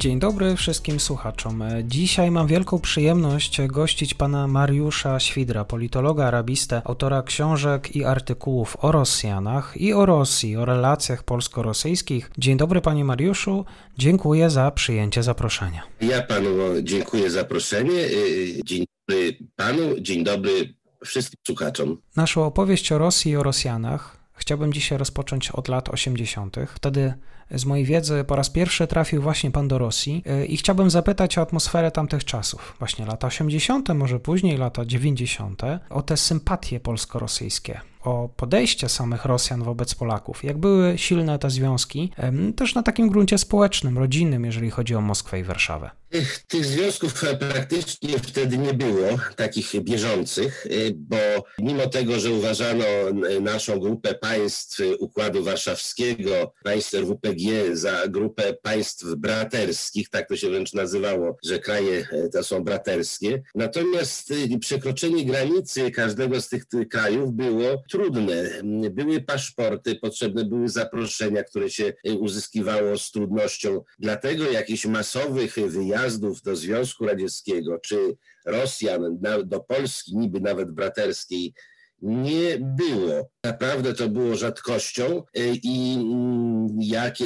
Dzień dobry wszystkim słuchaczom. Dzisiaj mam wielką przyjemność gościć pana Mariusza Świdra, politologa, arabistę, autora książek i artykułów o Rosjanach i o Rosji, o relacjach polsko-rosyjskich. Dzień dobry panie Mariuszu, dziękuję za przyjęcie zaproszenia. Ja panu dziękuję za zaproszenie. Dzień dobry panu, dzień dobry wszystkim słuchaczom. Naszą opowieść o Rosji i o Rosjanach chciałbym dzisiaj rozpocząć od lat 80. Wtedy z mojej wiedzy po raz pierwszy trafił właśnie pan do Rosji e, i chciałbym zapytać o atmosferę tamtych czasów, właśnie lata 80., może później lata 90., o te sympatie polsko-rosyjskie o podejście samych Rosjan wobec Polaków, jak były silne te związki, też na takim gruncie społecznym, rodzinnym, jeżeli chodzi o Moskwę i Warszawę. Tych, tych związków praktycznie wtedy nie było, takich bieżących, y, bo mimo tego, że uważano naszą grupę państw Układu Warszawskiego, państw WPG za grupę państw braterskich, tak to się wręcz nazywało, że kraje e, te są braterskie, natomiast y, przekroczenie granicy każdego z tych krajów było trudne. Były paszporty, potrzebne były zaproszenia, które się y, uzyskiwało z trudnością. Dlatego jakichś masowych wyjazdów do Związku Radzieckiego czy Rosjan do Polski, niby nawet braterskiej, nie było. Naprawdę to było rzadkością e, i mm, jak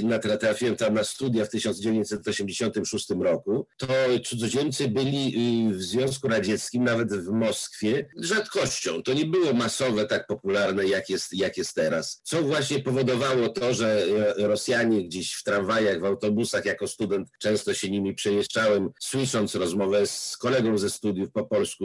trafiłem tam na studia w 1986 roku, to cudzoziemcy byli y, w Związku Radzieckim, nawet w Moskwie, rzadkością. To nie było masowe, tak popularne, jak jest, jak jest teraz. Co właśnie powodowało to, że e, Rosjanie gdzieś w tramwajach, w autobusach, jako student często się nimi przejeżdżałem, słysząc rozmowę z kolegą ze studiów po polsku,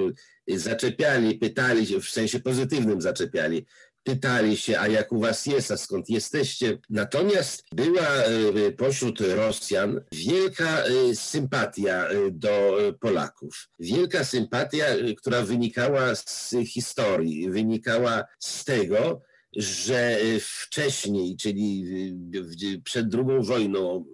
zaczepiali, pytali się, w sensie pozytywnym zaczepiali, pytali się, a jak u was jest, a skąd jesteście. Natomiast była e, pośród Rosjan wielka e, sympatia e, do Polaków. Wielka sympatia, która wynikała z historii, wynikała z tego, że wcześniej, czyli przed II wojną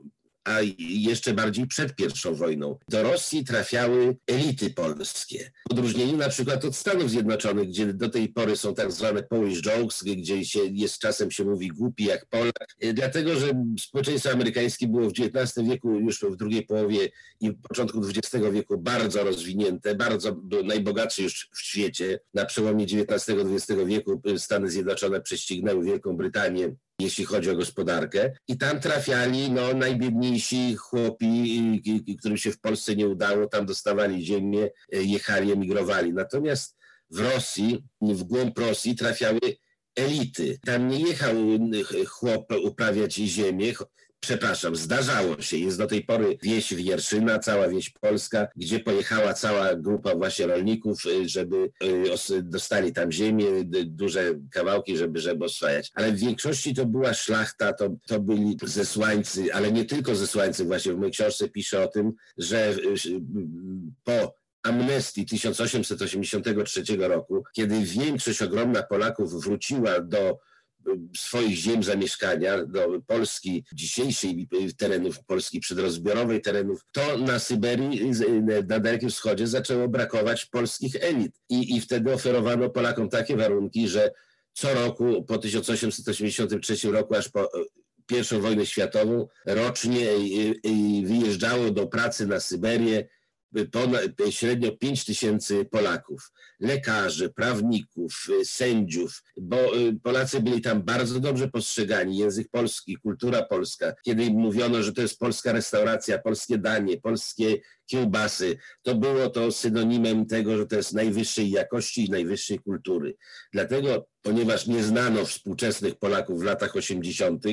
a jeszcze bardziej przed pierwszą wojną, do Rosji trafiały elity polskie. W odróżnieniu na przykład od Stanów Zjednoczonych, gdzie do tej pory są tak zwane Polish jokes, gdzie się jest czasem się mówi głupi jak Polak, e, dlatego że społeczeństwo amerykańskie było w XIX wieku, już w drugiej połowie i początku XX wieku bardzo rozwinięte, bardzo najbogatsze już w świecie. Na przełomie XIX-XX wieku Stany Zjednoczone prześcignęły Wielką Brytanię jeśli chodzi o gospodarkę. I tam trafiali no, najbiedniejsi chłopi, którym się w Polsce nie udało, tam dostawali ziemię, e, jechali, emigrowali. Natomiast w Rosji, w głąb Rosji trafiały elity. Tam nie jechał chłop uprawiać ziemię, przepraszam, zdarzało się, jest do tej pory wieś Wierszyna, cała wieś polska, gdzie pojechała cała grupa właśnie rolników, y, żeby y, dostali tam ziemię, duże kawałki, żeby, żeby oswajać. Ale w większości to była szlachta, to, to byli zesłańcy, ale nie tylko zesłańcy, właśnie w mojej książce piszę o tym, że y, po amnestii 1883 roku, kiedy większość ogromna Polaków wróciła do swoich ziem zamieszkania do Polski dzisiejszej, terenów Polski przedrozbiorowej, terenów, to na Syberii, na Dalekim Wschodzie zaczęło brakować polskich elit. I, i wtedy oferowano Polakom takie warunki, że co roku po 1883 roku, aż po pierwszą wojnę światową, rocznie wyjeżdżało do pracy na Syberię ponad, średnio 5 tysięcy Polaków, lekarzy, prawników, sędziów, bo y, Polacy byli tam bardzo dobrze postrzegani, język polski, kultura polska. Kiedy mówiono, że to jest polska restauracja, polskie danie, polskie kiełbasy, to było to synonimem tego, że to jest najwyższej jakości i najwyższej kultury. Dlatego, ponieważ nie znano współczesnych Polaków w latach 80.,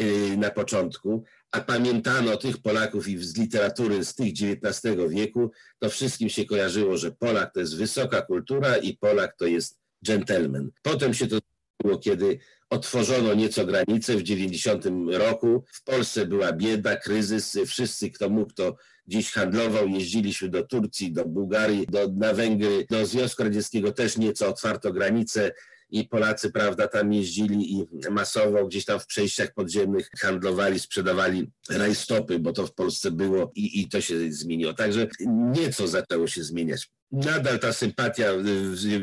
y, na początku, a pamiętano tych Polaków i z literatury z tych XIX wieku, to wszystkim się kojarzyło, że Polak to jest wysoka kultura i Polak to jest gentleman. Potem się to było, kiedy otworzono nieco granice w 90 roku. W Polsce była bieda, kryzys. Wszyscy, kto mógł, to gdzieś handlował. Jeździliśmy do Turcji, do Bułgarii, do, na Węgry, do Związku Radzieckiego też nieco otwarto granice i Polacy, prawda, tam jeździli i masowo gdzieś tam w przejściach podziemnych handlowali, sprzedawali rajstopy, bo to w Polsce było i, i to się zmieniło. Także nieco zaczęło się zmieniać. Nadal ta sympatia w,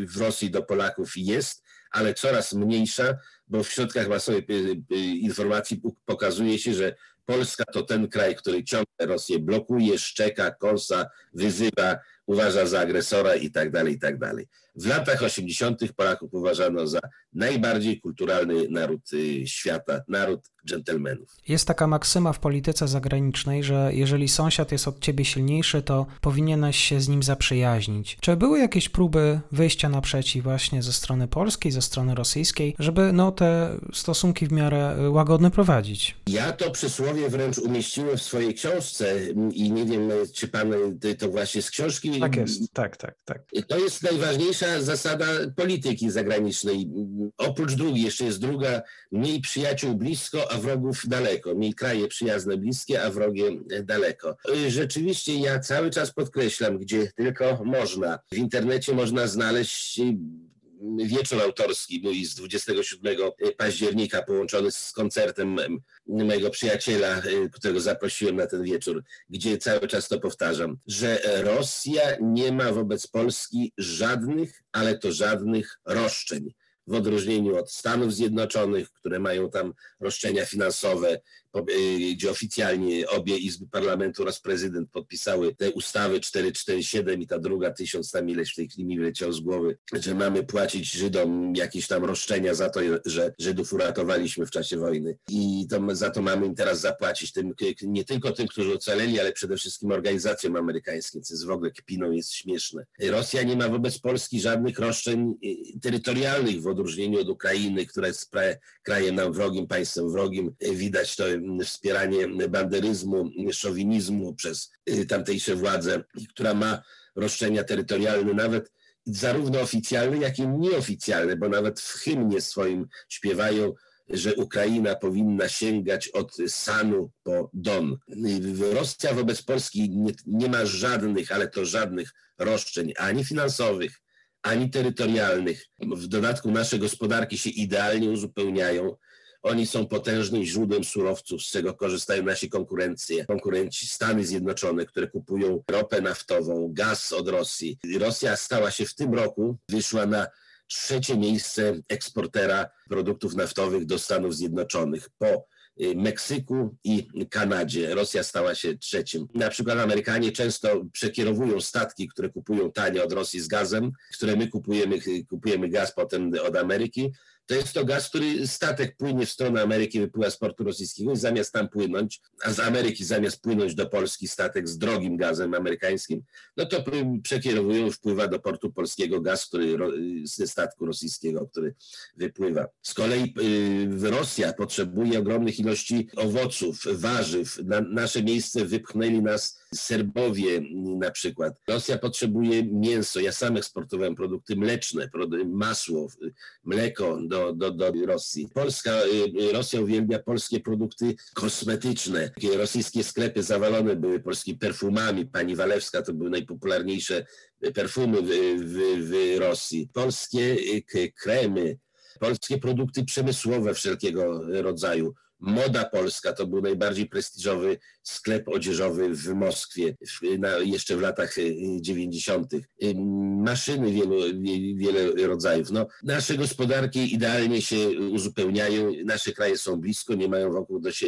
w Rosji do Polaków jest, ale coraz mniejsza, bo w środkach masowej y, y, informacji pokazuje się, że Polska to ten kraj, który ciągle Rosję blokuje, szczeka, kąsa, wyzywa, uważa za agresora i tak dalej, i tak dalej. W latach 80. Polaków uważano za najbardziej kulturalny naród y, świata, naród dżentelmenów. Jest taka maksyma w polityce zagranicznej, że jeżeli sąsiad jest od ciebie silniejszy, to powinieneś się z nim zaprzyjaźnić. Czy były jakieś próby wyjścia naprzeciw właśnie ze strony polskiej, ze strony rosyjskiej, żeby no, te stosunki w miarę y, łagodne prowadzić? Ja to przysłowie wręcz umieściłem w swojej książce i nie wiem, czy pan y, to właśnie z książki. Tak jest, tak, tak, tak. To jest najważniejsza zasada polityki zagranicznej. Oprócz drugiej, jeszcze jest druga, mniej przyjaciół blisko, a wrogów daleko. Mniej kraje przyjazne bliskie, a wrogie daleko. Rzeczywiście ja cały czas podkreślam, gdzie tylko można. W internecie można znaleźć wieczór autorski mój z 27 października połączony z koncertem mojego przyjaciela, którego zaprosiłem na ten wieczór, gdzie cały czas to powtarzam, że Rosja nie ma wobec Polski żadnych, ale to żadnych roszczeń w odróżnieniu od Stanów Zjednoczonych, które mają tam roszczenia finansowe, gdzie oficjalnie obie izby parlamentu oraz prezydent podpisały te ustawy 447 i ta druga tysiąc tam ileś w tej chwili mi wyleciał z głowy, że mamy płacić Żydom jakieś tam roszczenia za to, że Żydów uratowaliśmy w czasie wojny i to, za to mamy teraz zapłacić tym, nie tylko tym, którzy ocaleli, ale przede wszystkim organizacjom amerykańskim, co jest w ogóle kpiną, jest śmieszne. Rosja nie ma wobec Polski żadnych roszczeń y, terytorialnych w odróżnieniu od Ukrainy, która jest krajem nam wrogim, państwem wrogim. Widać to wspieranie banderyzmu, szowinizmu przez y, tamtejsze władze, która ma roszczenia terytorialne nawet zarówno oficjalne, jak i nieoficjalne, bo nawet w hymnie swoim śpiewają, że Ukraina powinna sięgać od Sanu po Don. Rosja wobec Polski nie, nie ma żadnych, ale to żadnych roszczeń ani finansowych, ani terytorialnych. W dodatku nasze gospodarki się idealnie uzupełniają. Oni są potężnym źródłem surowców, z czego korzystają nasi konkurencje, konkurenci Stany Zjednoczone, które kupują ropę naftową, gaz od Rosji. Rosja stała się w tym roku, wyszła na trzecie miejsce eksportera produktów naftowych do Stanów Zjednoczonych po y, Meksyku i Kanadzie. Rosja stała się trzecim. Na przykład Amerykanie często przekierowują statki, które kupują tanie od Rosji z gazem, które my kupujemy, kupujemy gaz potem od Ameryki to jest to gaz, który statek płynie w stronę Ameryki, wypływa z portu rosyjskiego i zamiast tam płynąć, a z Ameryki zamiast płynąć do Polski statek z drogim gazem amerykańskim, no to przekierowują, wpływa do portu polskiego gaz, który ze statku rosyjskiego, który wypływa. Z kolei y, Rosja potrzebuje ogromnych ilości owoców, warzyw. Na nasze miejsce wypchnęli nas Serbowie na przykład. Rosja potrzebuje mięso. Ja sam eksportowałem produkty mleczne, masło, mleko do, do, do Rosji. Polska, y, Rosja uwielbia polskie produkty kosmetyczne. Rosyjskie sklepy zawalone były polskimi perfumami. Pani Walewska to były najpopularniejsze perfumy w, w, w Rosji. Polskie y, kremy, polskie produkty przemysłowe wszelkiego rodzaju Moda Polska to był najbardziej prestiżowy sklep odzieżowy w Moskwie w, na, jeszcze w latach 90. Y, y, maszyny wielu, wiele rodzajów. No, nasze gospodarki idealnie się uzupełniają, nasze kraje są blisko, nie mają wokół do sie,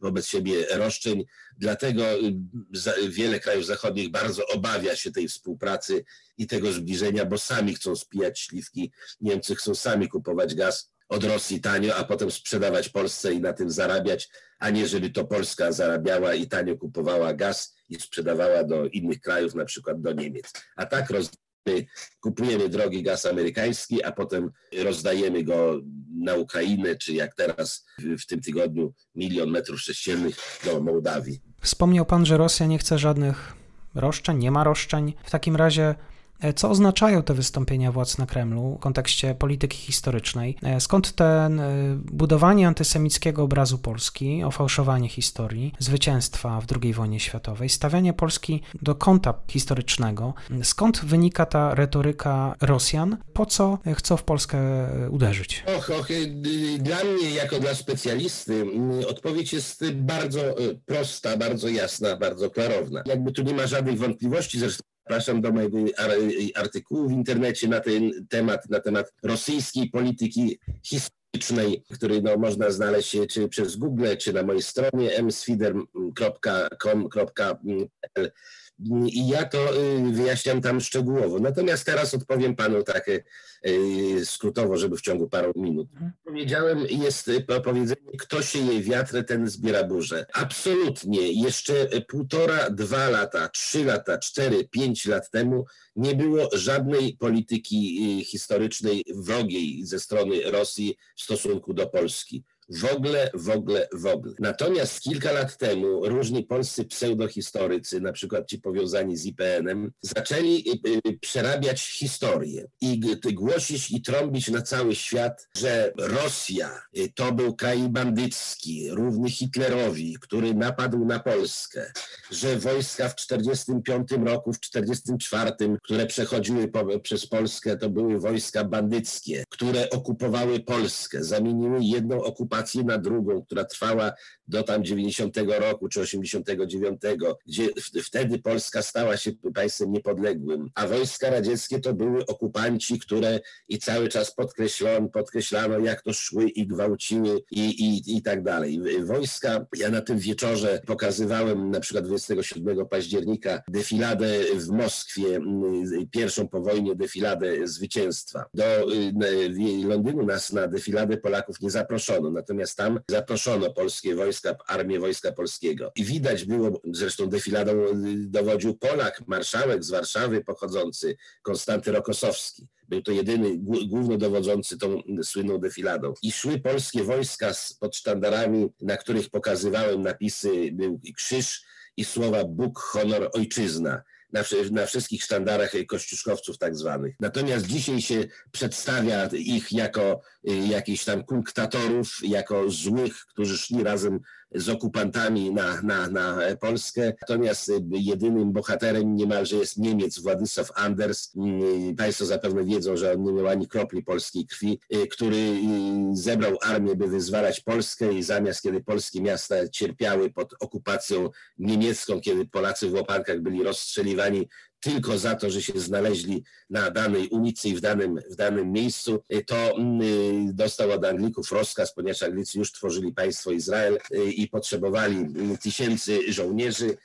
wobec siebie roszczeń, dlatego y, wiele krajów zachodnich bardzo obawia się tej współpracy i tego zbliżenia, bo sami chcą spijać śliwki, Niemcy chcą sami kupować gaz od Rosji tanio, a potem sprzedawać Polsce i na tym zarabiać, a nie żeby to Polska zarabiała i tanio kupowała gaz i sprzedawała do innych krajów, na przykład do Niemiec. A tak kupujemy drogi gaz amerykański, a potem rozdajemy go na Ukrainę, czy jak teraz w tym tygodniu milion metrów sześciennych do Mołdawii. Wspomniał Pan, że Rosja nie chce żadnych roszczeń, nie ma roszczeń. W takim razie Co oznaczają te wystąpienia władz na Kremlu w kontekście polityki historycznej? Skąd ten budowanie antysemickiego obrazu Polski, ofałszowanie historii, zwycięstwa w II wojnie światowej, stawianie Polski do kąta historycznego? Skąd wynika ta retoryka Rosjan? Po co chcą w Polskę uderzyć? Och, och, dla mnie, jako dla specjalisty, odpowiedź jest bardzo e, prosta, bardzo jasna, bardzo klarowna. Jakby tu nie ma żadnych wątpliwości, zresztą Zapraszam do mojego artykułu w internecie na ten temat, na temat rosyjskiej polityki historycznej, który no, można znaleźć czy przez Google, czy na mojej stronie msfider.com.pl i ja to y, wyjaśniam tam szczegółowo. Natomiast teraz odpowiem panu tak y, y, skrótowo, żeby w ciągu paru minut. Mhm. Powiedziałem, jest powiedzenie, kto sieje wiatr, ten zbiera burzę. Absolutnie. Jeszcze półtora, dwa lata, trzy lata, cztery, pięć lat temu nie było żadnej polityki historycznej wrogiej ze strony Rosji w stosunku do Polski. W ogóle, w ogóle, w ogóle. Natomiast kilka lat temu różni polscy pseudohistorycy, na przykład ci powiązani z IPN-em, zaczęli y, y, przerabiać historię i głosić i trąbić na cały świat, że Rosja y, to był kraj bandycki, równy Hitlerowi, który napadł na Polskę, że wojska w 1945 roku, w 1944, które przechodziły po, przez Polskę, to były wojska bandyckie, które okupowały Polskę, zamieniły jedną okupację na drugą, która trwała do tam 90 roku czy 89, gdzie wtedy Polska stała się państwem niepodległym, a wojska radzieckie to były okupanci, które i cały czas podkreślono, podkreślano, jak to szły i gwałciły i, i, i tak dalej. Wojska, ja na tym wieczorze pokazywałem na przykład 27 października defiladę w Moskwie, pierwszą po wojnie defiladę zwycięstwa. Do y, Londynu nas na defiladę Polaków nie zaproszono, natomiast tam zaproszono polskie wojska, armię Wojska Polskiego. I widać było, zresztą defiladą dowodził Polak, marszałek z Warszawy pochodzący, Konstanty Rokosowski. Był to jedyny głównodowodzący tą słynną defiladą. I szły polskie wojska z, pod sztandarami, na których pokazywałem napisy, był krzyż i słowa Bóg, honor, ojczyzna na, na wszystkich sztandarach kościuszkowców tak zwanych. Natomiast dzisiaj się przedstawia ich jako y, jakichś tam kunktatorów, jako złych, którzy szli razem z okupantami na, na, na Polskę. Natomiast y, jedynym bohaterem niemalże jest Niemiec Władysław Anders. Y, państwo zapewne wiedzą, że on nie miał ani kropli polskiej krwi, y, który zebrał armię, by wyzwalać Polskę i zamiast, kiedy polskie miasta cierpiały pod okupacją niemiecką, kiedy Polacy w łopankach byli rozstrzeliwani tylko za to, że się znaleźli na danej ulicy i w danym, w danym miejscu, y, to mm, y, dostał od Anglików rozkaz, ponieważ Anglicy już tworzyli państwo Izrael y, i potrzebowali mm, tysięcy żołnierzy,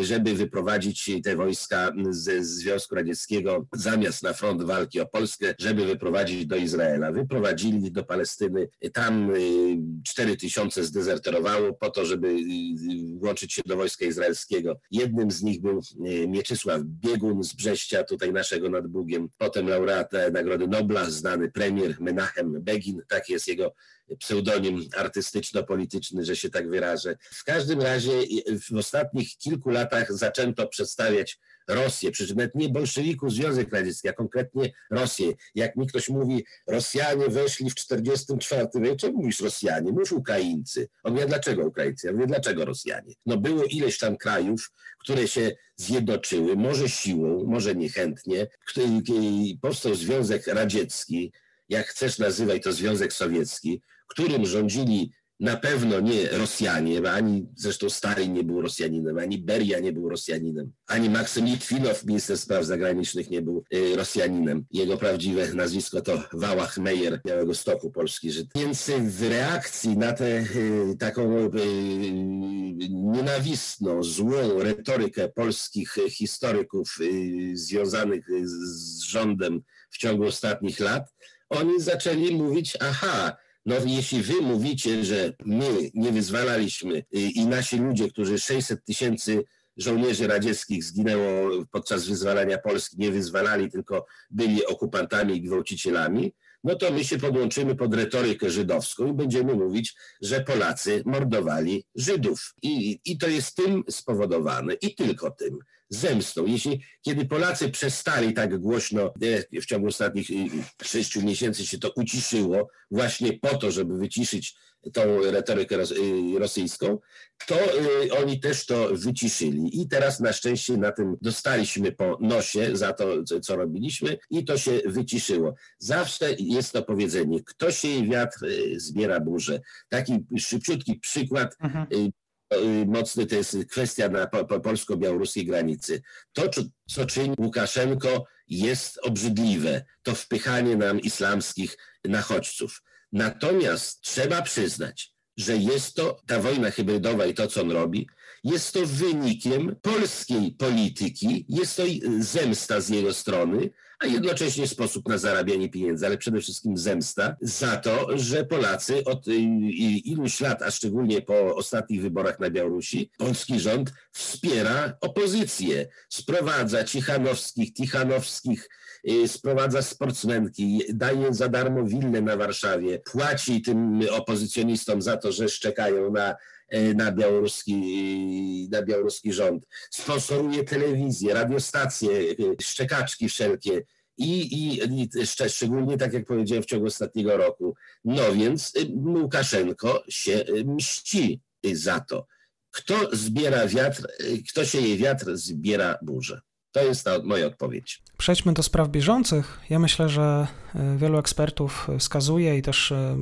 żeby wyprowadzić te wojska ze Związku Radzieckiego zamiast na front walki o Polskę, żeby wyprowadzić do Izraela. Wyprowadzili do Palestyny. Tam 4 y, tysiące zdezerterowało po to, żeby y, włączyć się do wojska izraelskiego. Jednym z nich był y, Mieczysław Biegun z Brześcia, tutaj naszego nad Bugiem. Potem laureat Nagrody Nobla, znany premier Menachem Begin, tak jest jego pseudonim artystyczno-polityczny, że się tak wyrażę. W każdym razie w ostatnich kilku latach zaczęto przedstawiać Rosję, przy czym nawet nie bolszewików Związek Radziecki, a konkretnie Rosję. Jak mi ktoś mówi, Rosjanie weszli w 44 wieku, czemu mówisz Rosjanie? Mów Ukraińcy. On mówi, dlaczego Ukraińcy? Ja mówię, dlaczego Rosjanie? No było ileś tam krajów, które się zjednoczyły, może siłą, może niechętnie. Powstał Związek Radziecki, jak chcesz nazywaj to Związek Sowiecki, którym rządzili na pewno nie Rosjanie, ani zresztą Stalin nie był Rosjaninem, ani Beria nie był Rosjaninem, ani Maksym Litwinow, minister spraw zagranicznych, nie był y, Rosjaninem. Jego prawdziwe nazwisko to Wałach Meyer, Białego Stoku Polski Żyd. Więc w reakcji na tę y, taką y, nienawistną, złą retorykę polskich historyków związanych z rządem w ciągu ostatnich lat, oni zaczęli mówić, aha, no jeśli wy mówicie, że my nie wyzwalaliśmy y, i nasi ludzie, którzy 600 tysięcy żołnierzy radzieckich zginęło podczas wyzwalania Polski, nie wyzwalali, tylko byli okupantami i gwałcicielami, no to my się podłączymy pod retorykę żydowską i będziemy mówić, że Polacy mordowali Żydów. I, i to jest tym spowodowane, i tylko tym, zemstą. Jeśli, kiedy Polacy przestali tak głośno, e, w ciągu ostatnich sześciu miesięcy się to uciszyło, właśnie po to, żeby wyciszyć tą retorykę rosyjską, to oni też to wyciszyli. I teraz na szczęście na tym dostaliśmy po nosie za to, co robiliśmy i to się wyciszyło. Zawsze jest to powiedzenie, kto się wiatr, zbiera burzę. Taki szybciutki przykład mhm mocny to jest kwestia na polsko-białoruskiej granicy. To, co czyni Łukaszenko, jest obrzydliwe. To wpychanie nam islamskich nachodźców. Natomiast trzeba przyznać, że jest to ta wojna hybrydowa i to, co on robi, jest to wynikiem polskiej polityki, jest to zemsta z jego strony, a jednocześnie sposób na zarabianie pieniędzy, ale przede wszystkim zemsta za to, że Polacy od y, iluś lat, a szczególnie po ostatnich wyborach na Białorusi, polski rząd wspiera opozycję, sprowadza Cichanowskich, Tichanowskich, y, sprowadza sportsmenki, daje za darmo willę na Warszawie, płaci tym opozycjonistom za to, że szczekają na na białoruski, na białoruski rząd. Sponsoruje telewizję, radiostacje, e, szczekaczki wszelkie. I, i, i szczególnie, tak jak powiedziałem, w ciągu ostatniego roku. No więc e, Łukaszenko się mści za to. Kto zbiera wiatr, kto sieje wiatr, zbiera burzę. To jest ta moja odpowiedź. Przejdźmy do spraw bieżących. Ja myślę, że e, wielu ekspertów wskazuje i też e,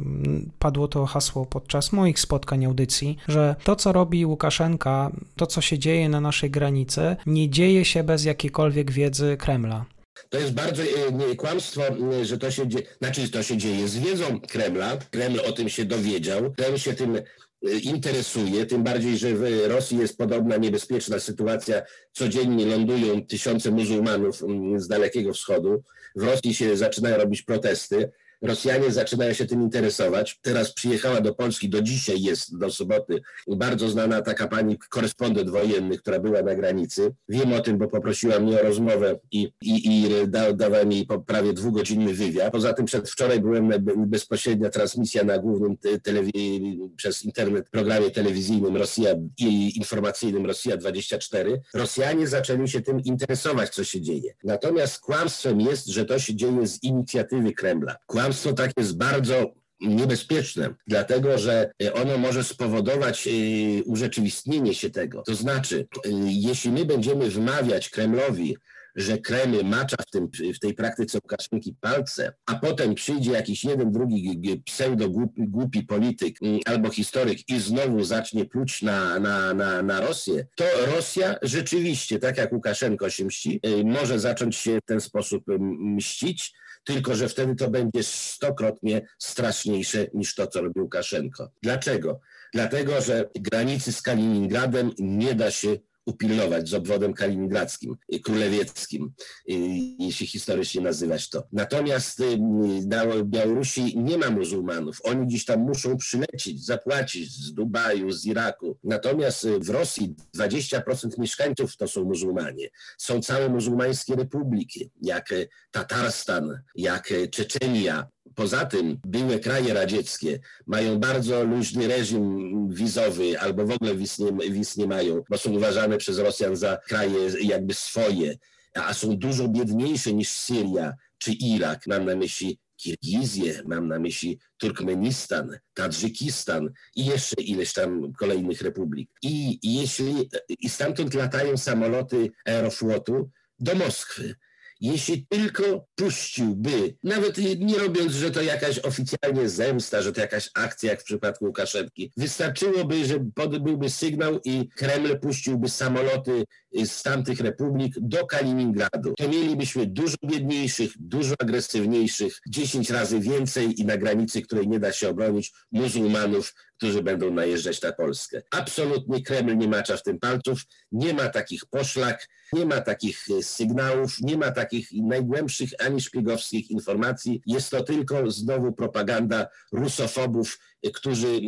padło to hasło podczas moich spotkań audycji, że to, co robi Łukaszenka, to, co się dzieje na naszej granicy, nie dzieje się bez jakiejkolwiek wiedzy Kremla. To jest bardzo nie, kłamstwo, że to się dzieje, znaczy to się dzieje z wiedzą Kremla. Kreml o tym się dowiedział, Kreml się tym interesuje, tym bardziej, że w Rosji jest podobna niebezpieczna sytuacja. Codziennie lądują tysiące muzułmanów mm, z Dalekiego Wschodu. W Rosji się zaczynają robić protesty. Rosjanie zaczynają się tym interesować. Teraz przyjechała do Polski, do dzisiaj jest, do soboty, bardzo znana taka pani korespondent wojenny, która była na granicy. Wiem o tym, bo poprosiła mnie o rozmowę i, i, i da, dawałem jej prawie dwugodzinny wywiad. Poza tym przedwczoraj byłem bezpośrednia transmisja na głównym telewi- przez internet programie telewizyjnym Rosja i informacyjnym Rosja 24. Rosjanie zaczęli się tym interesować, co się dzieje. Natomiast kłamstwem jest, że to się dzieje z inicjatywy Kremla. Kłamstwem kłamstwo takie jest bardzo niebezpieczne, dlatego że ono może spowodować y, urzeczywistnienie się tego. To znaczy, y, jeśli my będziemy wmawiać Kremlowi, że Kreml macza w, tym, w tej praktyce Łukaszenki palce, a potem przyjdzie jakiś jeden, drugi pseudo głupi, polityk y, albo historyk i znowu zacznie pluć na, na, na, na Rosję, to Rosja rzeczywiście, tak jak Łukaszenko się mści, może zacząć się w ten sposób mścić, tylko że wtedy to będzie stokrotnie straszniejsze niż to, co robił Łukaszenko. Dlaczego? Dlatego, że granicy z Kaliningradem nie da się upilnować z obwodem kaliningradzkim, y, królewieckim, y, jeśli historycznie nazywać to. Natomiast y, na Białorusi nie ma muzułmanów. Oni gdzieś tam muszą przylecieć, zapłacić z Dubaju, z Iraku. Natomiast w Rosji 20% mieszkańców to są muzułmanie. Są całe muzułmańskie republiki, jak Tatarstan, jak Czeczenia, Poza tym były kraje radzieckie mają bardzo luźny reżim wizowy albo w ogóle wiz nie, wiz nie mają, bo są uważane przez Rosjan za kraje jakby swoje, a są dużo biedniejsze niż Syria czy Irak. Mam na myśli Kirgizję, mam na myśli Turkmenistan, Tadżykistan i jeszcze ileś tam kolejnych republik. I, jeśli i stamtąd latają samoloty Aeroflotu do Moskwy, jeśli tylko puściłby, nawet nie robiąc, że to jakaś oficjalnie zemsta, że to jakaś akcja jak w przypadku Łukaszenki, wystarczyłoby, że byłby sygnał i Kreml puściłby samoloty z tamtych republik do Kaliningradu. To mielibyśmy dużo biedniejszych, dużo agresywniejszych, 10 razy więcej i na granicy, której nie da się obronić, muzułmanów, którzy będą najeżdżać na Polskę. Absolutnie Kreml nie macza w tym palców, nie ma takich poszlak, nie ma takich e, sygnałów, nie ma takich najgłębszych ani szpiegowskich informacji. Jest to tylko znowu propaganda rusofobów, e, którzy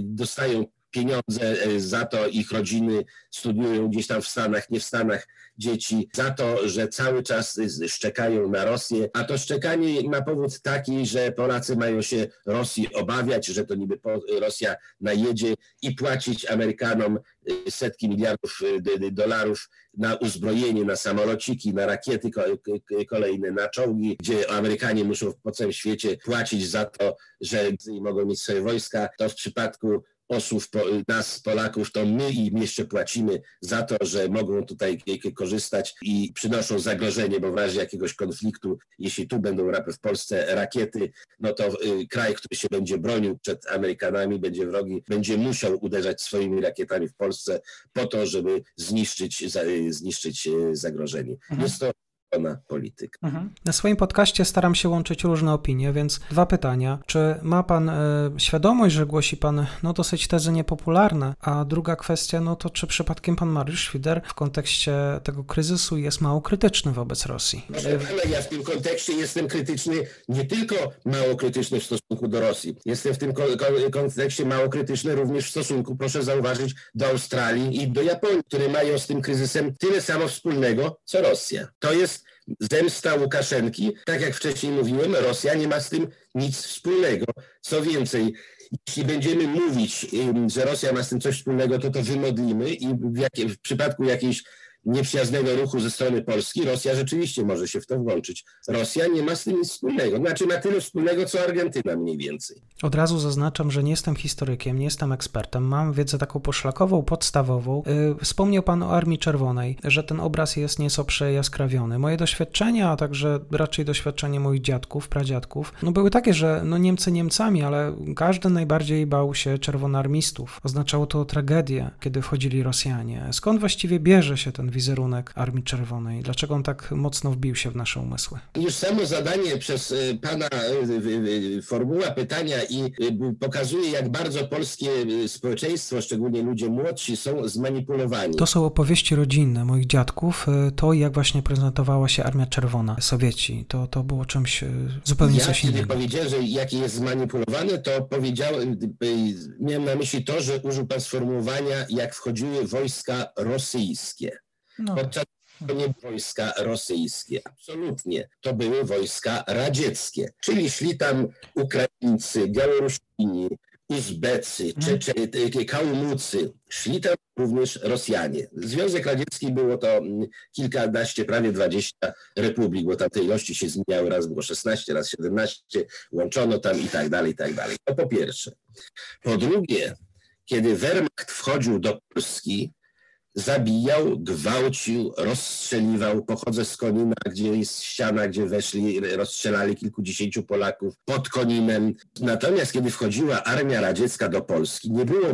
dostają pieniądze za to, ich rodziny studiują gdzieś tam w Stanach, nie w Stanach, dzieci, za to, że cały czas szczekają na Rosję, a to szczekanie ma powód taki, że Polacy mają się Rosji obawiać, że to niby Rosja najedzie i płacić Amerykanom setki miliardów dolarów na uzbrojenie, na samolociki, na rakiety kolejne, na czołgi, gdzie Amerykanie muszą po całym świecie płacić za to, że mogą mieć swoje wojska, to w przypadku osób, nas Polaków, to my im jeszcze płacimy za to, że mogą tutaj korzystać i przynoszą zagrożenie, bo w razie jakiegoś konfliktu, jeśli tu będą w Polsce rakiety, no to y, kraj, który się będzie bronił przed Amerykanami, będzie wrogi, będzie musiał uderzać swoimi rakietami w Polsce po to, żeby zniszczyć, zniszczyć y, zagrożenie. Mhm. Jest to polityk. Mhm. Na swoim podcaście staram się łączyć różne opinie, więc dwa pytania. Czy ma pan e, świadomość, że głosi pan no, dosyć tezy niepopularne? A druga kwestia, no to czy przypadkiem pan Mariusz Świder w kontekście tego kryzysu jest mało krytyczny wobec Rosji? Proszę pana, ja w tym kontekście jestem krytyczny, nie tylko mało krytyczny w stosunku do Rosji. Jestem w tym kontekście mało krytyczny również w stosunku, proszę zauważyć, do Australii i do Japonii, które mają z tym kryzysem tyle samo wspólnego, co Rosja. To jest zemsta Łukaszenki. Tak jak wcześniej mówiłem, Rosja nie ma z tym nic wspólnego. Co więcej, jeśli będziemy mówić, że Rosja ma z tym coś wspólnego, to to wymodlimy i w, jakie, w przypadku jakiejś nieprzyjaznego ruchu ze strony Polski, Rosja rzeczywiście może się w to włączyć. Rosja nie ma z tym nic wspólnego. Znaczy ma tyle wspólnego, co Argentyna mniej więcej. Od razu zaznaczam, że nie jestem historykiem, nie jestem ekspertem, mam wiedzę taką poszlakową, podstawową. Yy, wspomniał Pan o Armii Czerwonej, że ten obraz jest nieco przejaskrawiony. Moje doświadczenia, a także raczej doświadczenie moich dziadków, pradziadków, no były takie, że no Niemcy Niemcami, ale każdy najbardziej bał się czerwonarmistów. Oznaczało to tragedię, kiedy wchodzili Rosjanie. Skąd właściwie bierze się ten wizerunek Armii Czerwonej? Dlaczego on tak mocno wbił się w nasze umysły? Już samo zadanie przez y, pana y, formuła pytania i pokazuje, jak bardzo polskie społeczeństwo, szczególnie ludzie młodsi, są zmanipulowani. To są opowieści rodzinne moich dziadków. To, jak właśnie prezentowała się Armia Czerwona, Sowieci, to, to było czymś zupełnie ja, coś innego. Kiedy powiedziałem, że jaki jest zmanipulowany, to powiedziałem, miałem na myśli to, że użył pan sformułowania, jak wchodziły wojska rosyjskie. No. Podczas to nie wojska rosyjskie, absolutnie. To były wojska radzieckie, czyli szli tam Ukraińcy, Białorusini, Uzbecy, mhm. Czeczenie, Kałmucy, szli tam również Rosjanie. Związek Radziecki było to mm, kilkanaście, prawie dwadzieścia republik, bo tam te ilości się zmieniały, raz było 16, raz 17, łączono tam i tak dalej, i tak dalej. To po pierwsze. Po drugie, kiedy Wehrmacht wchodził do Polski, zabijał, gwałcił, rozstrzeliwał. Pochodzę z Konina, gdzie jest ściana, gdzie weszli, rozstrzelali kilkudziesięciu Polaków pod Koninem. Natomiast kiedy wchodziła armia radziecka do Polski, nie było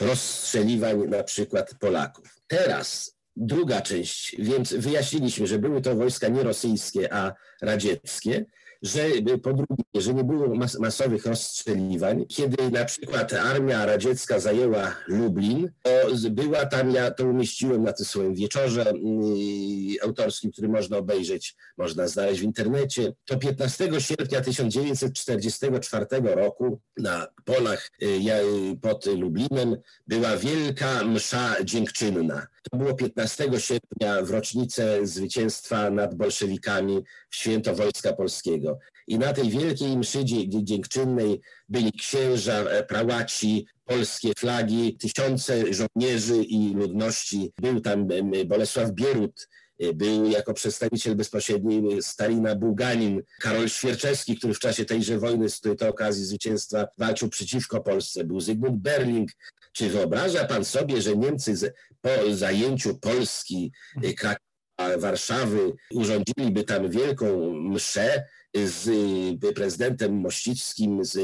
rozstrzeliwań na przykład Polaków. Teraz druga część, więc wyjaśniliśmy, że były to wojska nie rosyjskie, a radzieckie że po drugie, że nie było mas masowych rozstrzeliwań. Kiedy na przykład armia radziecka zajęła Lublin, to była tam, ja to umieściłem na tym swoim wieczorze yy, autorskim, który można obejrzeć, można znaleźć w internecie. To 15 sierpnia 1944 roku na polach yy, pod Lublinem była wielka msza dziękczynna. To było 15 sierpnia w rocznicę zwycięstwa nad bolszewikami w święto Wojska Polskiego. I na tej wielkiej mszy dziękczynnej byli księża, e, prałaci, polskie flagi, tysiące żołnierzy i ludności. Był tam Bolesław Bierut, był jako przedstawiciel bezpośredni Stalina Bułganin, Karol Świerczewski, który w czasie tejże wojny z tej okazji zwycięstwa walczył przeciwko Polsce, był Zygmunt Berling. Czy wyobraża pan sobie, że Niemcy po zajęciu Polski, e, Krakowa, Warszawy urządziliby tam wielką mszę z y, prezydentem Mościckim, z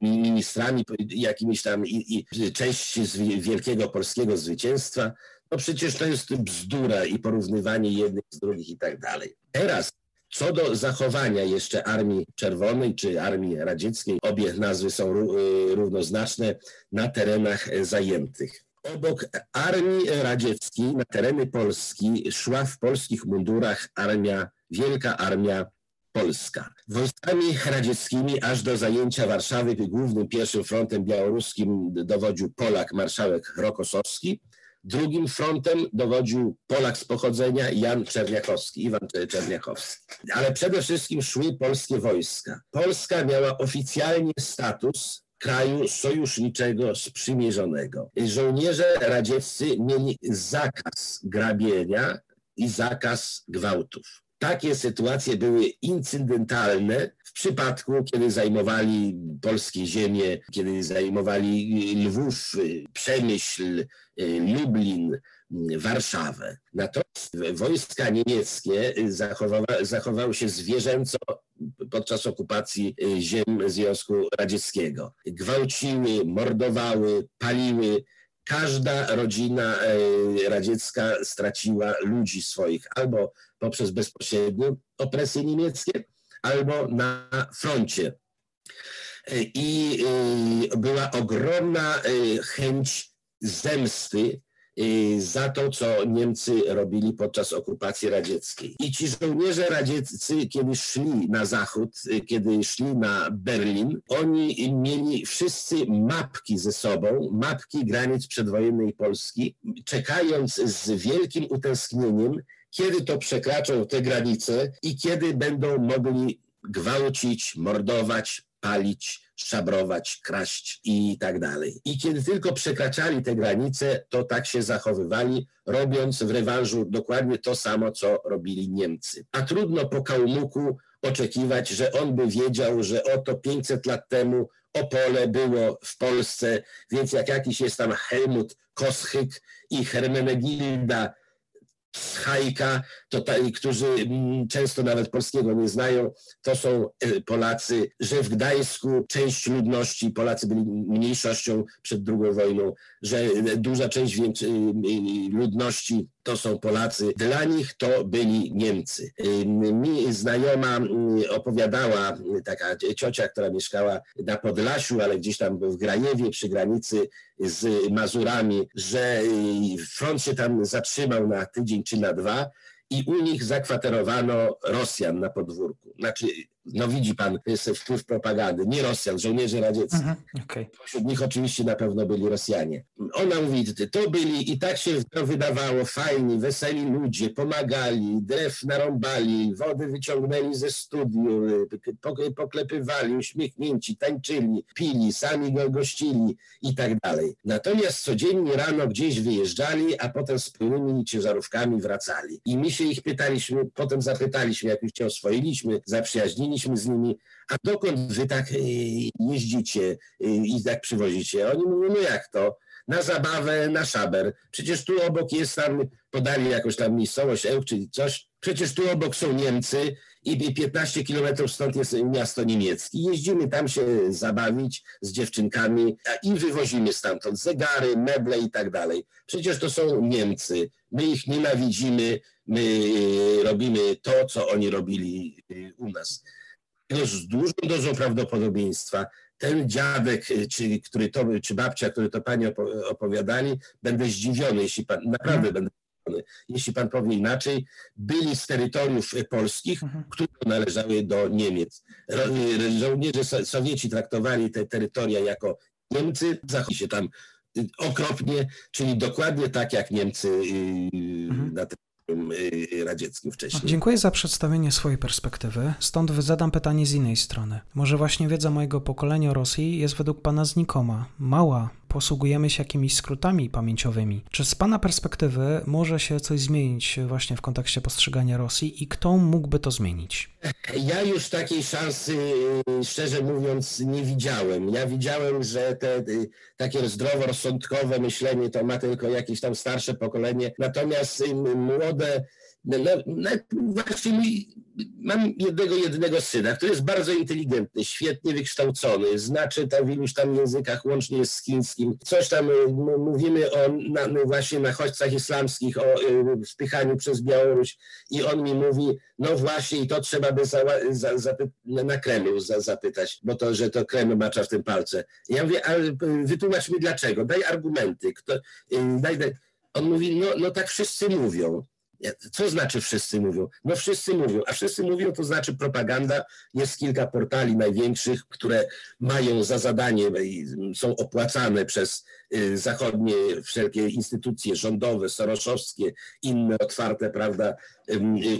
ministrami jakimiś tam i, i części z wielkiego polskiego zwycięstwa, no przecież to jest bzdura i porównywanie jednych z drugich i tak dalej. Teraz co do zachowania jeszcze Armii Czerwonej czy Armii Radzieckiej, obie nazwy są y, równoznaczne na terenach zajętych. Obok Armii Radzieckiej na tereny Polski szła w polskich mundurach armia, wielka armia Polska. Wojskami radzieckimi aż do zajęcia Warszawy głównym pierwszym frontem białoruskim dowodził Polak marszałek Rokosowski. Drugim frontem dowodził Polak z pochodzenia Jan Czerniakowski, Iwan Czerniakowski. Ale przede wszystkim szły polskie wojska. Polska miała oficjalnie status kraju sojuszniczego sprzymierzonego. Żołnierze radzieccy mieli zakaz grabienia i zakaz gwałtów. Takie sytuacje były incydentalne w przypadku, kiedy zajmowali polskie ziemie, kiedy zajmowali Lwów, Przemyśl, Lublin, Warszawę. Natomiast wojska niemieckie zachowały, zachowały się zwierzęco podczas okupacji ziem Związku Radzieckiego. Gwałciły, mordowały, paliły każda rodzina radziecka straciła ludzi swoich albo poprzez bezpośrednią opresję niemieckie, albo na froncie. I była ogromna chęć zemsty za to, co Niemcy robili podczas okupacji radzieckiej. I ci żołnierze radzieccy, kiedy szli na zachód, kiedy szli na Berlin, oni mieli wszyscy mapki ze sobą, mapki granic przedwojennej Polski, czekając z wielkim utęsknieniem, kiedy to przekraczą te granice i kiedy będą mogli gwałcić, mordować, palić, szabrować, kraść i tak dalej. I kiedy tylko przekraczali te granice, to tak się zachowywali, robiąc w rewanżu dokładnie to samo, co robili Niemcy. A trudno po Kałmuku oczekiwać, że on by wiedział, że oto 500 lat temu Opole było w Polsce, więc jak jakiś jest tam Helmut Koschyk i Hermenegilda Schajka, to ta, którzy mm, często nawet polskiego nie znają, to są e, Polacy, że w Gdańsku część ludności, Polacy byli mniejszością przed II wojną, że duża część ludności to są Polacy. Dla nich to byli Niemcy. Mi znajoma opowiadała, taka ciocia, która mieszkała na Podlasiu, ale gdzieś tam w Grajewie przy granicy z Mazurami, że front się tam zatrzymał na tydzień czy na dwa i u nich zakwaterowano Rosjan na podwórku. Znaczy no widzi pan, to jest wpływ propagandy, nie Rosjan, żołnierzy radzieckich. Mhm, okay. Wśród nich oczywiście na pewno byli Rosjanie. Ona mówi, to byli i tak się to wydawało, fajni, weseli ludzie, pomagali, drew narąbali, wody wyciągnęli ze studiu, poklepywali, uśmiechnięci, tańczyli, pili, sami go gościli i tak dalej. Natomiast codziennie rano gdzieś wyjeżdżali, a potem z pełnymi ciężarówkami wracali. I my się ich pytaliśmy, potem zapytaliśmy, jak już się oswoiliśmy, zaprzyjaźniliśmy, rozmawialiśmy z nimi, a dokąd wy tak e, jeździcie e, i tak przywozicie? Oni mówią, no jak to? Na zabawę, na szaber. Przecież tu obok jest tam, podali jakąś tam miejscowość, Ełk czy coś, przecież tu obok są Niemcy i 15 kilometrów stąd jest miasto niemieckie. Jeździmy tam się zabawić z dziewczynkami i wywozimy stamtąd zegary, meble i tak dalej. Przecież to są Niemcy. My ich nienawidzimy, my e, robimy to, co oni robili u nas z dużą dozą prawdopodobieństwa ten dziadek, y, czy, który to, czy babcia, który to pani opowiadali, będę zdziwiony, jeśli pan, naprawdę mhm. będę zdziwiony, jeśli pan powie inaczej, byli z terytoriów polskich, mhm. które należały do Niemiec. Y, żołnierze Sowieci traktowali te terytoria jako Niemcy, zachowali się tam y, okropnie, czyli dokładnie tak jak Niemcy mhm. na Y, radzieckim wcześniej. Dziękuję za przedstawienie swojej perspektywy. Stąd zadam pytanie z innej strony. Może właśnie wiedza mojego pokolenia o Rosji jest według Pana znikoma, mała, posługujemy się jakimiś skrótami pamięciowymi. Czy z Pana perspektywy może się coś zmienić właśnie w kontekście postrzegania Rosji i kto mógłby to zmienić? Ja już takiej szansy, szczerze mówiąc, nie widziałem. Ja widziałem, że te y, takie zdroworozsądkowe myślenie to ma tylko jakieś tam starsze pokolenie, natomiast y, młode właśnie mam jednego, jednego syna, który jest bardzo inteligentny, świetnie wykształcony, znaczy tam w iluś tam językach, łącznie z chińskim. Coś tam y, mówimy o na, no właśnie nachodźcach islamskich, o y, wpychaniu przez Białoruś i on mi mówi, no właśnie i to trzeba by za, za, za, na Kremlu za, zapytać, bo to, że to Kreml macza w tym palce. Ja mówię, ale y, wytłumacz mi dlaczego, daj argumenty. Kto, daj, daj. On mówi, no, no tak wszyscy mówią Co znaczy wszyscy mówią? No wszyscy mówią, a wszyscy mówią to znaczy propaganda. Jest kilka portali największych, które mają za zadanie i są opłacane przez zachodnie wszelkie instytucje rządowe, soroszowskie, inne otwarte, prawda,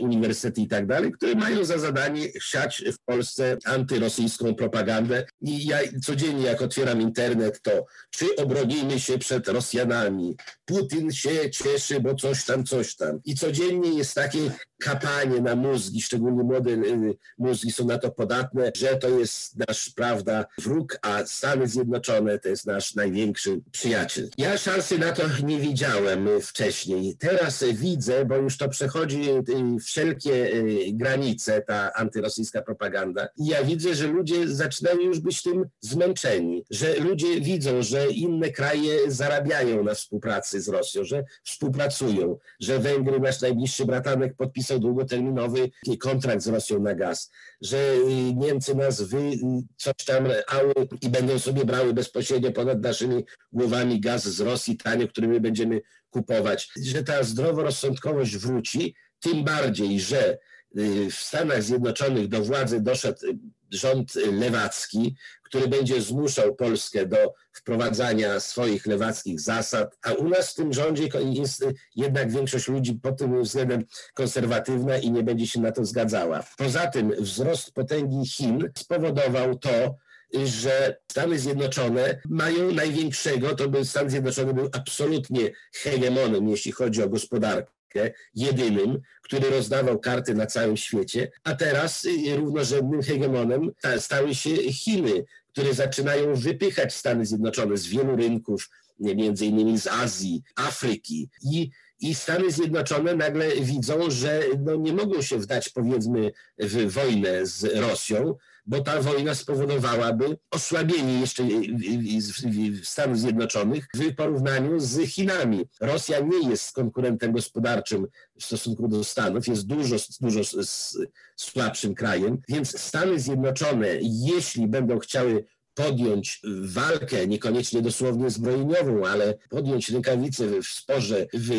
uniwersytety i tak dalej, które mają za zadanie siać w Polsce antyrosyjską propagandę. I ja codziennie, jak otwieram internet, to czy obronimy się przed Rosjanami, Putin się cieszy, bo coś tam, coś tam. I codziennie jest takie kapanie na mózgi, szczególnie młode y, mózgi są na to podatne, że to jest nasz, prawda, wróg, a Stany Zjednoczone to jest nasz największy przyjaciel. Ja szansy na to nie widziałem wcześniej. Teraz widzę, bo już to przechodzi y, wszelkie y, granice, ta antyrosyjska propaganda. I ja widzę, że ludzie zaczynają już być tym zmęczeni, że ludzie widzą, że inne kraje zarabiają na współpracy z Rosją, że współpracują, że Węgry, nasz najbliższy bratanek, podpisał długoterminowy kontrakt z Rosją na gaz, że Niemcy nas wy coś tam ały i będą sobie brały bezpośrednio ponad naszymi głowami gaz z Rosji tanio, który my będziemy kupować, że ta zdroworozsądkowość wróci, tym bardziej, że y, w Stanach Zjednoczonych do władzy doszedł rząd lewacki, który będzie zmuszał Polskę do wprowadzania swoich lewackich zasad, a u nas w tym rządzie jest jednak większość ludzi pod tym względem konserwatywna i nie będzie się na to zgadzała. Poza tym wzrost potęgi Chin spowodował to, że Stany Zjednoczone mają największego, to by Stan Zjednoczony był absolutnie hegemonem, jeśli chodzi o gospodarkę jedynym, który rozdawał karty na całym świecie, a teraz y, równorzędnym hegemonem stały się Chiny, które zaczynają wypychać Stany Zjednoczone z wielu rynków, między innymi z Azji, Afryki. I i Stany Zjednoczone nagle widzą, że no nie mogą się wdać powiedzmy w wojnę z Rosją, bo ta wojna spowodowałaby osłabienie jeszcze Stanów Zjednoczonych w porównaniu z Chinami. Rosja nie jest konkurentem gospodarczym w stosunku do Stanów, jest dużo, dużo słabszym krajem, więc Stany Zjednoczone, jeśli będą chciały podjąć walkę, niekoniecznie dosłownie zbrojeniową, ale podjąć rękawice w sporze, w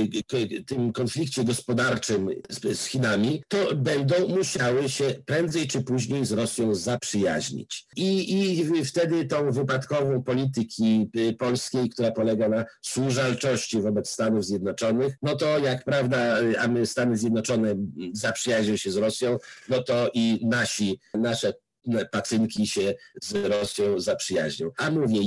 tym konflikcie gospodarczym z, z Chinami, to będą musiały się prędzej czy później z Rosją zaprzyjaźnić. I, I wtedy tą wypadkową polityki y, polskiej, która polega na służalczości wobec Stanów Zjednoczonych, no to jak prawda, a my Stany Zjednoczone zaprzyjaźnią się z Rosją, no to i nasi, nasze pacynki się z Rosją zaprzyjaźnią. A mówię,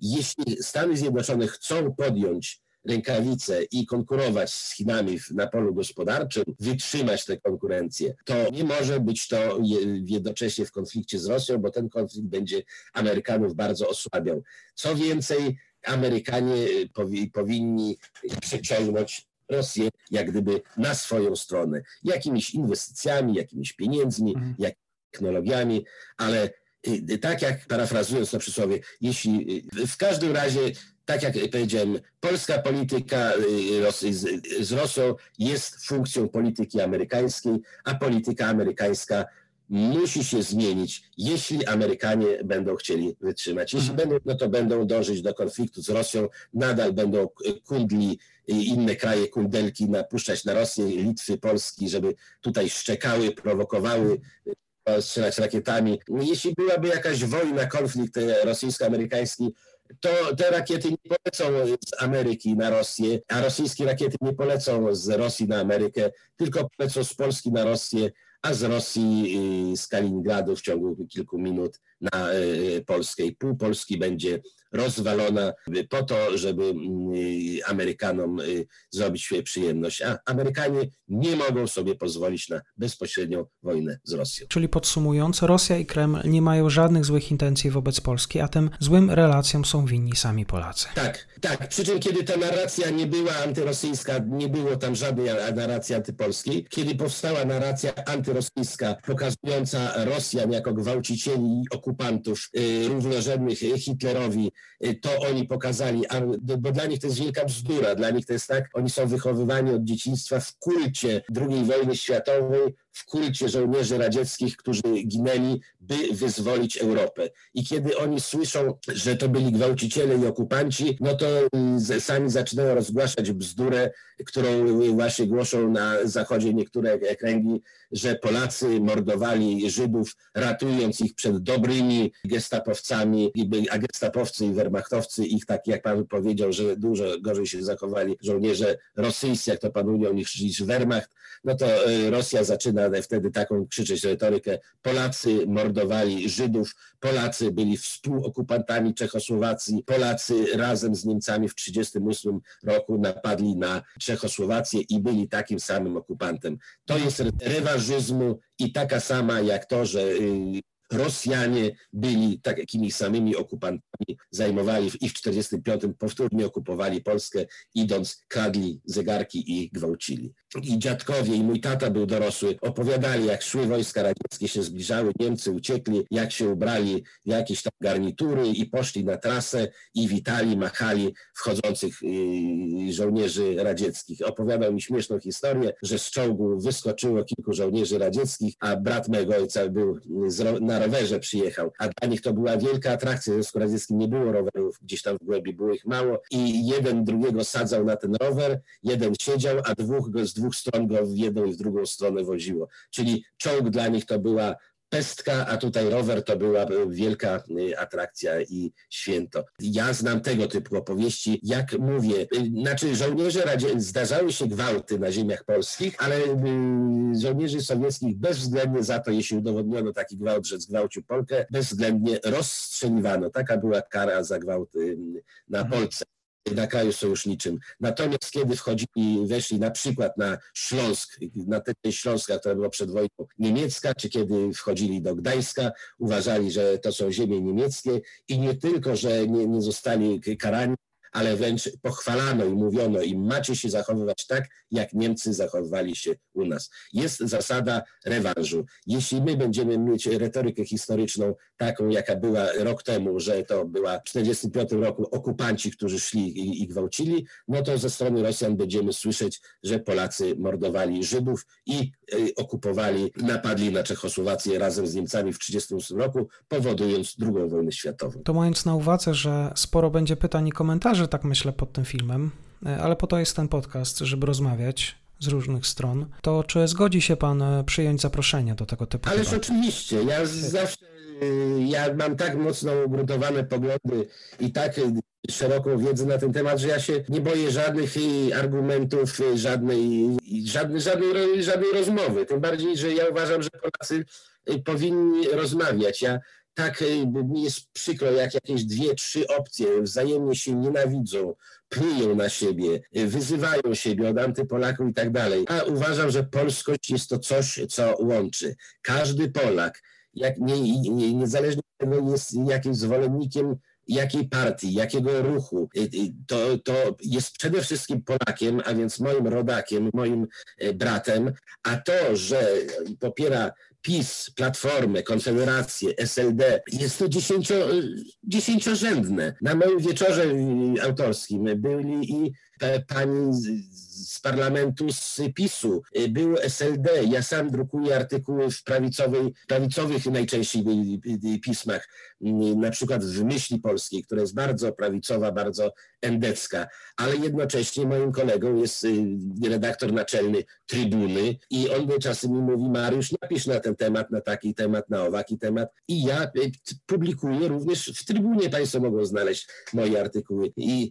jeśli Stany Zjednoczone chcą podjąć rękawice i konkurować z Chinami na polu gospodarczym, wytrzymać tę konkurencję, to nie może być to jednocześnie w konflikcie z Rosją, bo ten konflikt będzie Amerykanów bardzo osłabiał. Co więcej, Amerykanie powinni przyciągnąć Rosję jak gdyby na swoją stronę. Jakimiś inwestycjami, jakimiś pieniędzmi, mhm. jak technologiami, ale y, tak jak parafrazując to przysłowie, jeśli y, w każdym razie, tak jak powiedziałem, polska polityka y, z, Rosją jest funkcją polityki amerykańskiej, a polityka amerykańska musi się zmienić, jeśli Amerykanie będą chcieli wytrzymać. Jeśli mhm. będą, no to będą dążyć do konfliktu z Rosją, nadal będą kundli i inne kraje kundelki napuszczać na Rosję, Litwy, Polski, żeby tutaj szczekały, prowokowały strzelać rakietami. Jeśli byłaby jakaś wojna, konflikt e, rosyjsko-amerykański, to te rakiety nie polecą z Ameryki na Rosję, a rosyjskie rakiety nie polecą z Rosji na Amerykę, tylko polecą z Polski na Rosję, a z Rosji, z Kaliningradu w ciągu kilku minut na e, Polskę. I pół Polski będzie rozwalona po to, żeby mm, Amerykanom y, zrobić przyjemność. A Amerykanie nie mogą sobie pozwolić na bezpośrednią wojnę z Rosją. Czyli podsumując, Rosja i Kreml nie mają żadnych złych intencji wobec Polski, a tym złym relacjom są winni sami Polacy. Tak, tak. Przy czym kiedy ta narracja nie była antyrosyjska, nie było tam żadnej narracji antypolskiej, kiedy powstała narracja antyrosyjska pokazująca Rosjan jako gwałcicieli i okupantów y, równorzędnych Hitlerowi, Y, to oni pokazali, bo dla nich to jest wielka bzdura, dla nich to jest tak, oni są wychowywani od dzieciństwa w kulcie II wojny światowej, w kulcie żołnierzy radzieckich, którzy ginęli, by wyzwolić Europę. I kiedy oni słyszą, że to byli gwałciciele i okupanci, no to sami zaczynają rozgłaszać bzdurę, którą właśnie głoszą na zachodzie niektóre kręgi, że Polacy mordowali Żydów, ratując ich przed dobrymi gestapowcami, a gestapowcy i wehrmachtowcy ich, tak jak pan powiedział, że dużo gorzej się zachowali żołnierze rosyjscy, jak to panują niż, niż Wehrmacht, no to e, Rosja zaczyna wtedy taką krzyczeć retorykę. Polacy mordowali Żydów, Polacy byli współokupantami Czechosłowacji, Polacy razem z Niemcami w 1938 roku napadli na Czechosłowację i byli takim samym okupantem. To jest rewanżyzmu i taka sama jak to, że y, Rosjanie byli takimi samymi okupantami, zajmowali i w 1945 powtórnie okupowali Polskę, idąc, kradli zegarki i gwałcili. I dziadkowie, i mój tata był dorosły, opowiadali, jak szły wojska radzieckie, się zbliżały, Niemcy uciekli, jak się ubrali w jakieś tam garnitury i poszli na trasę i witali, machali wchodzących y, żołnierzy radzieckich. Opowiadał mi śmieszną historię, że z czołgu wyskoczyło kilku żołnierzy radzieckich, a brat mego ojca był na rowerze przyjechał, a dla nich to była wielka atrakcja. W Związku Radzieckim nie było rowerów gdzieś tam w głębi, było ich mało i jeden drugiego sadzał na ten rower, jeden siedział, a dwóch go z stron go w jedną i w drugą stronę woziło. Czyli czołg dla nich to była pestka, a tutaj rower to była wielka y, atrakcja i święto. Ja znam tego typu opowieści. Jak mówię, y, znaczy żołnierze radzie, zdarzały się gwałty na ziemiach polskich, ale żołnierzy sowieckich bezwzględnie za to, jeśli udowodniono taki gwałt, że zgwałcił Polkę, bezwzględnie rozstrzeliwano. Taka była kara za gwałt na mhm. Na kraju sojuszniczym. Natomiast kiedy wchodzili, weszli na przykład na Śląsk, na tę Śląska, która była przed wojną niemiecka, czy kiedy wchodzili do Gdańska, uważali, że to są ziemie niemieckie i nie tylko, że nie, nie zostali karani, ale wręcz pochwalano i mówiono im, macie się zachowywać tak, jak Niemcy zachowywali się u nas. Jest zasada rewanżu. Jeśli my będziemy mieć retorykę historyczną taką, jaka była rok temu, że to była w 1945 roku okupanci, którzy szli i, i gwałcili, no to ze strony Rosjan będziemy słyszeć, że Polacy mordowali Żydów i y, okupowali, napadli na Czechosłowację razem z Niemcami w 1938 roku, powodując II wojnę światową. To mając na uwadze, że sporo będzie pytań i komentarzy, że tak myślę pod tym filmem, e, ale po to jest ten podcast, żeby rozmawiać z różnych stron. To czy zgodzi się pan e, przyjąć zaproszenie do tego typu Ależ oczywiście. Ja zawsze e, ja mam tak mocno ugruntowane poglądy i tak szeroką wiedzę na ten temat, że ja się nie boję żadnych argumentów, żadnej, żadnej, żadnej, żadnej rozmowy. Tym bardziej, że ja uważam, że Polacy powinni rozmawiać. Ja tak y, mi jest przykro, jak jakieś dwie, trzy opcje wzajemnie się nienawidzą, plują na siebie, y, wyzywają siebie od antypolaków i tak dalej. A uważam, że polskość jest to coś, co łączy. Każdy Polak, jak nie, nie, niezależnie od tego jest jakimś zwolennikiem jakiej partii, jakiego ruchu, to, to jest przede wszystkim Polakiem, a więc moim rodakiem, moim bratem, a to, że popiera PiS, Platformę, Konfederację, SLD, jest to dziesięcio, dziesięciorzędne. Na moim wieczorze autorskim byli i pani z parlamentu z PiSu, był SLD. Ja sam drukuję artykuły w prawicowej, prawicowych najczęściej pismach, na przykład w Myśli Polskiej, która jest bardzo prawicowa, bardzo endecka, ale jednocześnie moim kolegą jest y, redaktor naczelny Trybuny i on czasem mi mówi, Mariusz, napisz na ten temat, na taki temat, na owaki temat i ja y, publikuję również w Trybunie, Państwo mogą znaleźć moje artykuły. I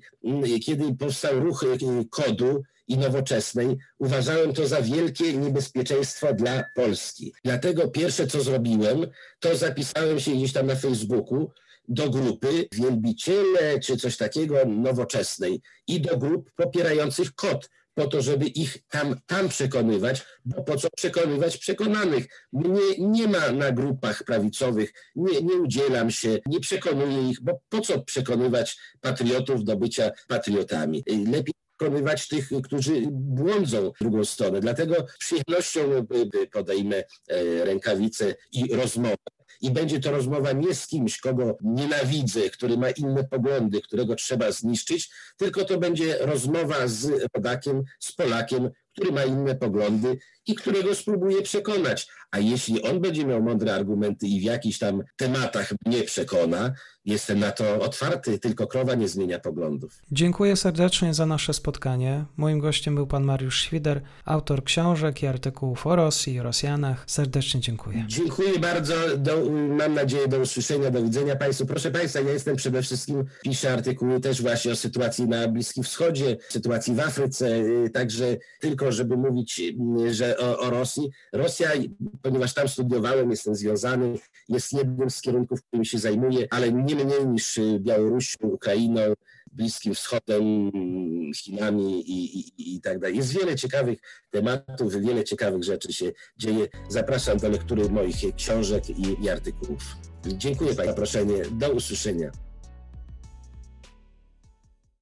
y, kiedy powstał ruch kodu, i nowoczesnej, uważałem to za wielkie niebezpieczeństwo dla Polski. Dlatego pierwsze, co zrobiłem, to zapisałem się gdzieś tam na Facebooku do grupy wielbiciele czy coś takiego nowoczesnej i do grup popierających kod po to, żeby ich tam, tam przekonywać, bo po co przekonywać przekonanych? Mnie nie ma na grupach prawicowych, nie, nie udzielam się, nie przekonuję ich, bo po co przekonywać patriotów do bycia patriotami? Lepiej przekonywać tych, którzy błądzą drugą stronę. Dlatego z przyjemnością podejmę e, rękawice i rozmowę. I będzie to rozmowa nie z kimś, kogo nienawidzę, który ma inne poglądy, którego trzeba zniszczyć, tylko to będzie rozmowa z rodakiem, z Polakiem, który ma inne poglądy i którego spróbuję przekonać. A jeśli on będzie miał mądre argumenty i w jakichś tam tematach mnie przekona, jestem na to otwarty, tylko krowa nie zmienia poglądów. Dziękuję serdecznie za nasze spotkanie. Moim gościem był pan Mariusz Świder, autor książek i artykułów o Rosji i Rosjanach. Serdecznie dziękuję. Dziękuję bardzo. Do, mam nadzieję do usłyszenia, do widzenia Państwu. Proszę Państwa, ja jestem przede wszystkim, piszę artykuły też właśnie o sytuacji na Bliskim Wschodzie, sytuacji w Afryce, y, także tylko, żeby mówić y, że o, o Rosji. Rosja, ponieważ tam studiowałem, jestem związany, jest jednym z kierunków, którym się zajmuję, ale nie mniej niż Białorusią, Ukrainą, Bliskim Wschodem, Chinami i, i, i tak dalej. Jest wiele ciekawych tematów, wiele ciekawych rzeczy się dzieje. Zapraszam do lektury moich książek i, i artykułów. Dziękuję za zaproszenie. Do usłyszenia.